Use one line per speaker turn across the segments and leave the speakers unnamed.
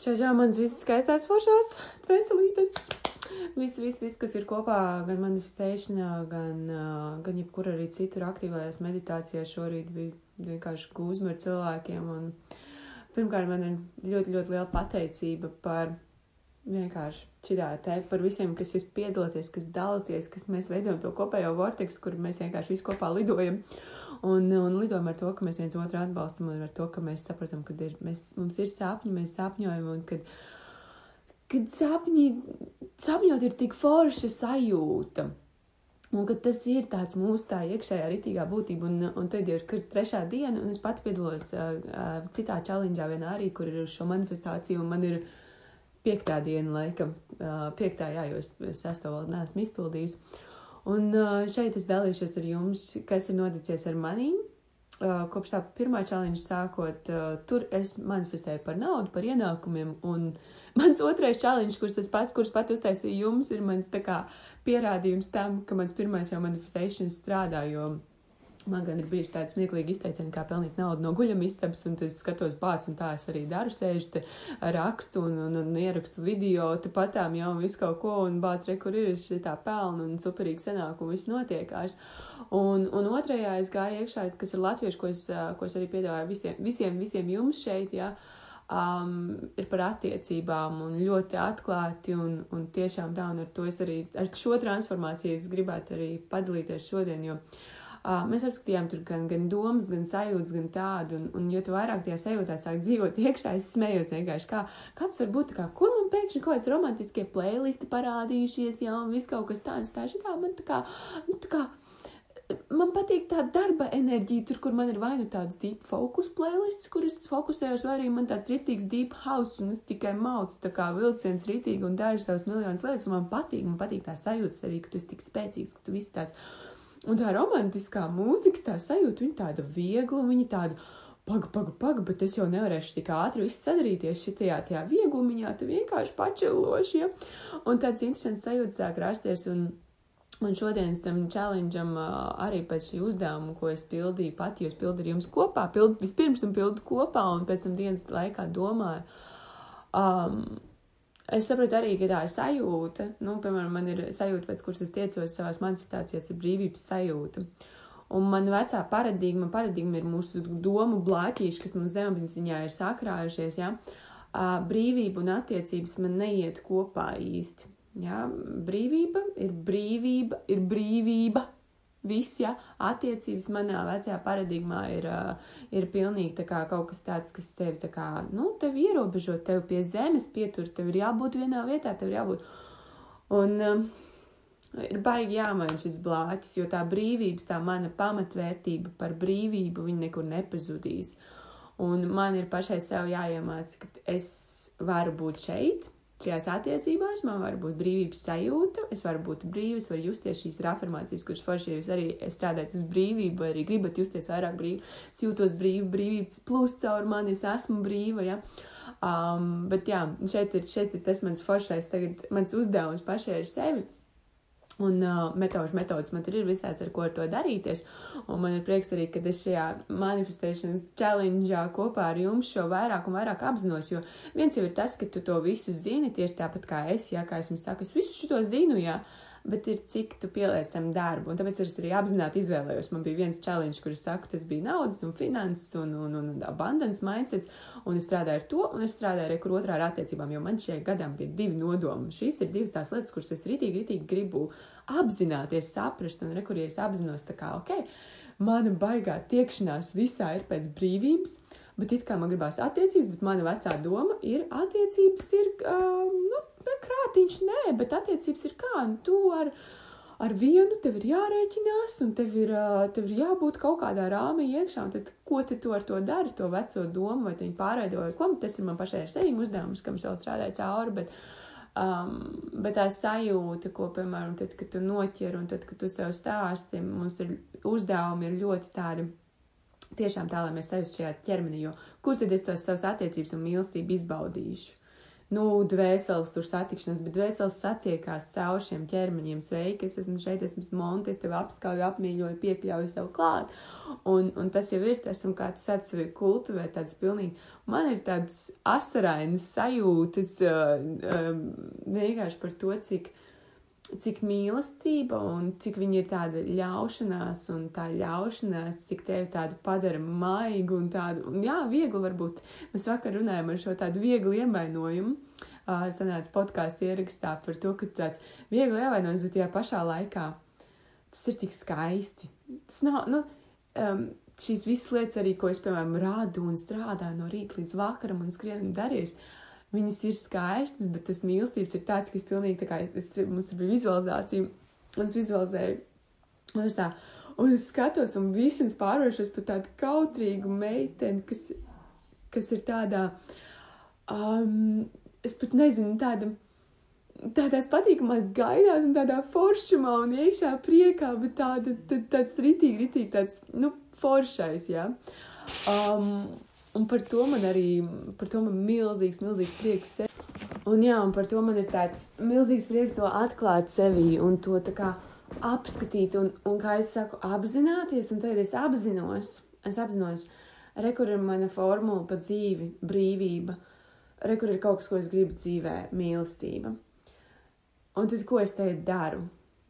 Čau, mans visas skaistās foršās, veselītes. Viss, viss, viss, kas ir kopā, gan manifestēšanā, gan, gan jebkur arī citur aktīvajās meditācijās šorīt bija vienkārši gūzma ar cilvēkiem. Un pirmkārt, man ir ļoti, ļoti liela pateicība par vienkārši šitā te, par visiem, kas jūs piedalāties, kas dalāties, kas mēs veidojam to kopējo vorteksu, kur mēs vienkārši visi kopā lidojam. Un, un lidojam ar to, ka mēs viens otru atbalstam un ar to, ka mēs saprotam, ka ir, mēs, mums ir sapņi, mēs sapņojam un kad, kad sapņi, sapņot ir tik forša sajūta. Un ka tas ir tāds mūsu tā iekšējā ritīgā būtība, un, un tad ir trešā diena, un es pati piedalos uh, uh, citā challenge vienā arī, kur ir šo manifestāciju, un man ir piektā diena, laikam, piektā, jā, jo es, es sesto vēl neesmu izpildījusi. Un šeit es dalīšos ar jums, kas ir noticies ar manīm. Kopš tā pirmā challenge sākot, tur es manifestēju par naudu, par ienākumiem, un mans otrais challenge, kurus es pat, kurus pat uztaisīju jums, ir mans tā kā pierādījums tam, ka mans pirmais jau manifestēšanas strādā, jo Man gan ir bijuši tādi smieklīgi izteicieni, kā pelnīt naudu no guļamistabas, un es skatos pats, un tā es arī daru, sēžu te rakstu un, un, un ierakstu video, te patām jau visu kaut ko, un bāc, re, kur ir šī tā pelna, un superīgi senāk, un viss notiekās. Un, un otrajā es gāju iekšā, kas ir latviešu, ko es, ko es arī piedāvāju visiem, visiem, visiem jums šeit, jā. Ja um, ir par attiecībām un ļoti atklāti un, un tiešām tā, un ar to es arī, ar šo transformāciju es gribētu arī padalīties šodien, jo uh, Uh, mēs apskatījām tur gan, gan domas, gan sajūtas, gan tādu, un, un jo vairāk tajā sajūtā sāk dzīvot iekšā, es smējos vienkārši, kā, kāds var būt, kā, kur man pēkšņi kaut kāds romantiskie playlisti parādījušies, jā, un viss kaut kas tāds, tā šitā, man tā kā, nu, tā kā, man patīk tā darba enerģija, tur, kur man ir vai nu tāds deep focus playlists, kur es fokusējos, vai arī man tāds ritīgs deep house, un es tikai maucu tā kā vilciens ritīgi un dažas savas miljonas lietas, un man patīk, man patīk tā sajūta sevī, ka tu esi tik spēcīgs, ka tu viss tāds Un tā romantiskā mūzika, tā sajūta, viņa tāda viegla, viņa tāda, paga, paga, paga, bet es jau nevarēšu tik ātri visu sadarīties šitajā tajā vieglumiņā, tu vienkārši pačeloši, ja? Un tāds interesants sajūta sāk rasties, un, un šodienas tam challengeam arī pēc šī uzdevuma, ko es pildīju pati, jo es pildu ar jums kopā, pildu vispirms un pildu kopā, un pēc tam dienas laikā domāju, um, Es saprotu arī, ka tā ir sajūta, nu, piemēram, man ir sajūta, pēc kuras es tiecos savās manifestācijās, ir brīvības sajūta. Un man vecā paradigma, paradigma ir mūsu domu blāķīši, kas mums zemapziņā ir sakrājušies, ja? brīvība un attiecības man neiet kopā īsti. Ja? Brīvība ir brīvība, ir brīvība, Viss, ja attiecības manā vecajā paradigmā ir, uh, ir pilnīgi kā kaut kas tāds, kas tevi tā kā, nu, tevi ierobežo, tevi pie zemes pietur, tev ir jābūt vienā vietā, tev ir jābūt. Un um, ir baigi jāmaina šis blāķis, jo tā brīvības, tā mana pamatvērtība par brīvību, viņa nekur nepazudīs. Un man ir pašai sev jāiemāc, ka es varu būt šeit, šajās attiecībās man var būt brīvības sajūta, es varu būt brīvs, varu justies šīs reformācijas, kuras forši jūs arī strādājat uz brīvību, vai arī gribat justies vairāk brīvi, es jūtos brīvi, brīvības plūst caur mani, es esmu brīva, ja. Um, bet jā, šeit ir, šeit ir tas mans foršais tagad, mans uzdevums pašai ar sevi Un uh, metožu metodas man tur ir visāds, ar ko ar to darīties. Un man ir prieks arī, ka es šajā manifestēšanas challenge kopā ar jums šo vairāk un vairāk apzinos. Jo viens jau ir tas, ka tu to visu zini tieši tāpat kā es, ja kā es jums saku, es visu šo zinu, jā. Bet ir cik tu pieliec tam darbu. Un tāpēc es arī apzināti izvēlējos. Man bija viens challenge, kur es saku, tas bija naudas un finanses un, un, un, un abundance mindsets, un es strādāju ar to, un es strādāju ar kur otrā ar attiecībām, jo man šajā gadam bija divi nodomi. Šīs ir divas tās lietas, kuras es ritīgi, ritīgi gribu apzināties, saprast, un rekur, ja es apzinos, tā kā, ok, mana baigā tiekšanās visā ir pēc brīvības, bet it kā man gribās attiecības, bet mana vecā doma ir attiecības ir, uh, nu, krātiņš, nē, bet attiecības ir kā, nu, tu ar, ar vienu tev ir jārēķinās, un tev ir, tev ir jābūt kaut kādā rāmī iekšā, un tad ko te tu ar to dari, to veco domu, vai tu viņu pārveido, vai ko, tas ir man pašai ar sevi uzdevums, kam es vēl strādāju cauri, bet, um, bet tā sajūta, ko, piemēram, tad, kad tu noķer, un tad, kad tu sev stāsti, mums ir uzdevumi ir ļoti tādi, tiešām tā, lai mēs sevi šajā ķermenī, jo kur tad es tos savas attiecības un mīlestību izbaudīšu? Nu, dvēseles tur satikšanās, bet dvēseles satiekās caur šiem ķermeņiem. Sveiki, es esmu šeit, esmu monti, es tevi apskauju, apmīļoju, piekļauju sev klāt. Un, un tas jau ir tas, un kā tu sāc sevi kultivēt, tāds pilnīgi, man ir tāds asarainas sajūtas uh, uh, vienkārši par to, cik cik mīlestība un cik viņa ir tāda ļaušanās, un tā ļaušanās, cik tevi tādu padara maigu un tādu, un jā, viegli varbūt. Mēs vakar runājām ar šo tādu vieglu ievainojumu. Uh, sanāca podkāstu ierakstā par to, ka tāds viegli ievainojums, bet tajā pašā laikā tas ir tik skaisti. Tas nav, nu, um, šīs visas lietas arī, ko es, piemēram, rādu un strādāju no rīta līdz vakaram un skrienu darījis. Viņas ir skaistas, bet tas mīlestības ir tāds, ka es pilnīgi tā kā, es, mums bija vizualizācija, un es vizualizēju, un es tā, un es skatos, un visas pārvēršos par tādu kautrīgu meiteni, kas, kas ir tādā, um, es pat nezinu, tāda, tādās patīkamās gaidās un tādā foršumā un iekšā priekā, bet tāda, tā, tāds ritīgi, ritīgi tāds, nu, foršais, jā. Ja? Um, Un par to man arī, par to man milzīgs, milzīgs prieks. Un jā, un par to man ir tāds milzīgs prieks to atklāt sevī un to tā kā apskatīt un, un kā es saku, apzināties. Un tagad es apzinos, es apzinos, re, kur ir mana formula pa dzīvi, brīvība, re, kur ir kaut kas, ko es gribu dzīvē, mīlestība. Un tad, ko es te daru?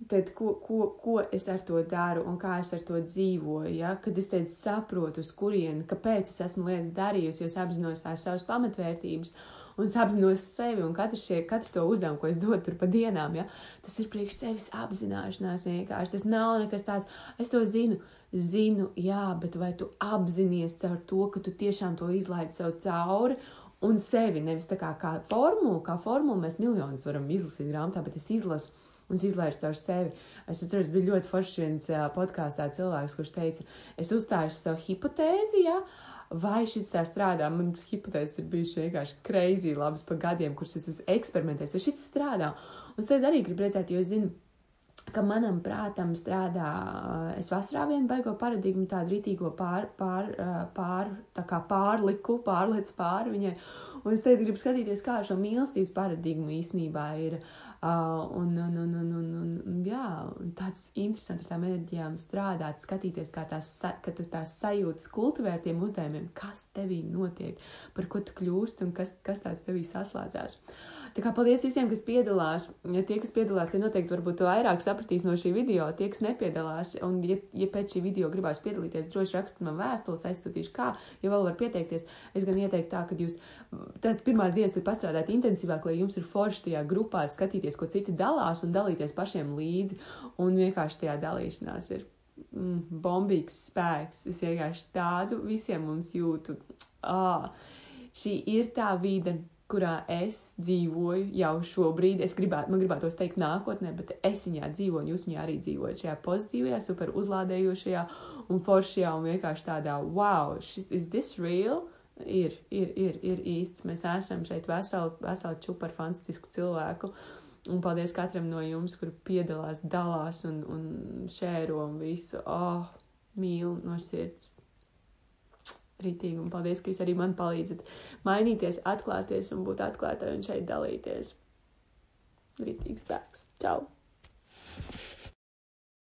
Tad, ko, ko, ko es ar to daru un kā es ar to dzīvoju, ja? kad es teicu, saprotu, uz kurieni, kāpēc es esmu lietas darījusi, jo es apzinos tās savas pamatvērtības un es apzinos sevi un katru, šie, katru to uzdevumu, ko es dodu tur pa dienām, ja? tas ir priekš sevis apzināšanās vienkārši. Tas nav nekas tāds, es to zinu, zinu, jā, bet vai tu apzinies caur to, ka tu tiešām to izlaidi sev cauri un sevi, nevis tā kā, kā formulu, kā formulu mēs miljonus varam izlasīt grāmatā, bet es izlasu un es izlaižu caur sevi. Es atceros, bija ļoti foršs viens podkāstā cilvēks, kurš teica, es uzstāšu savu hipotēzi, ja, vai šis tā strādā. Man hipotēzes ir bijušas vienkārši kreizī labas pa gadiem, kurus es esmu eksperimentējis, vai šis strādā. Un es tad arī gribu redzēt, jo es zinu, ka manam prātam strādā, es vasarā vienu baigo paradigmu, tādu rītīgo pār, pār, pār, tā kā pārliku, pārliecu pāri viņai. Un es teicu, gribu skatīties, kā šo mīlestības paradigmu īstenībā ir un, un, un, un, un, un, jā, tāds interesants ar tām enerģijām strādāt, skatīties, kā tās, tu tās sajūtas kultivēt tiem uzdevumiem, kas tevī notiek, par ko tu kļūsti un kas, kas tāds tevī saslēdzās. Uh, Tā kā paldies visiem, kas piedalās. Ja tie, kas piedalās, tie noteikti varbūt vairāk sapratīs no šī video. Tie, kas nepiedalās, un ja, ja pēc šī video gribās piedalīties, droši rakstiet man vēstules, aizsūtīšu, kā, ja vēl var pieteikties. Es gan ieteiktu tā, ka jūs tās pirmās dienas tad pastrādāt intensīvāk, lai jums ir forši tajā grupā skatīties, ko citi dalās un dalīties pašiem līdzi. Un vienkārši tajā dalīšanās ir mm, bombīgs spēks. Es vienkārši tādu visiem mums jūtu. Ah, šī ir tā vide kurā es dzīvoju jau šobrīd. Es gribētu, man gribētos teikt, nākotnē, bet es viņā dzīvoju, un jūs viņā arī dzīvojat šajā pozitīvajā, super uzlādējošajā un foršajā un vienkārši tādā, wow, šis is this real? Ir, ir, ir, ir īsts. Mēs esam šeit veseli, veseli čupa ar fantastisku cilvēku. Un paldies katram no jums, kur piedalās, dalās un, un šēro un visu. Oh, mīlu no sirds rītīgi, un paldies, ka jūs arī man palīdzat mainīties, atklāties un būt atklātai un šeit dalīties. Rītīgs spēks. Čau!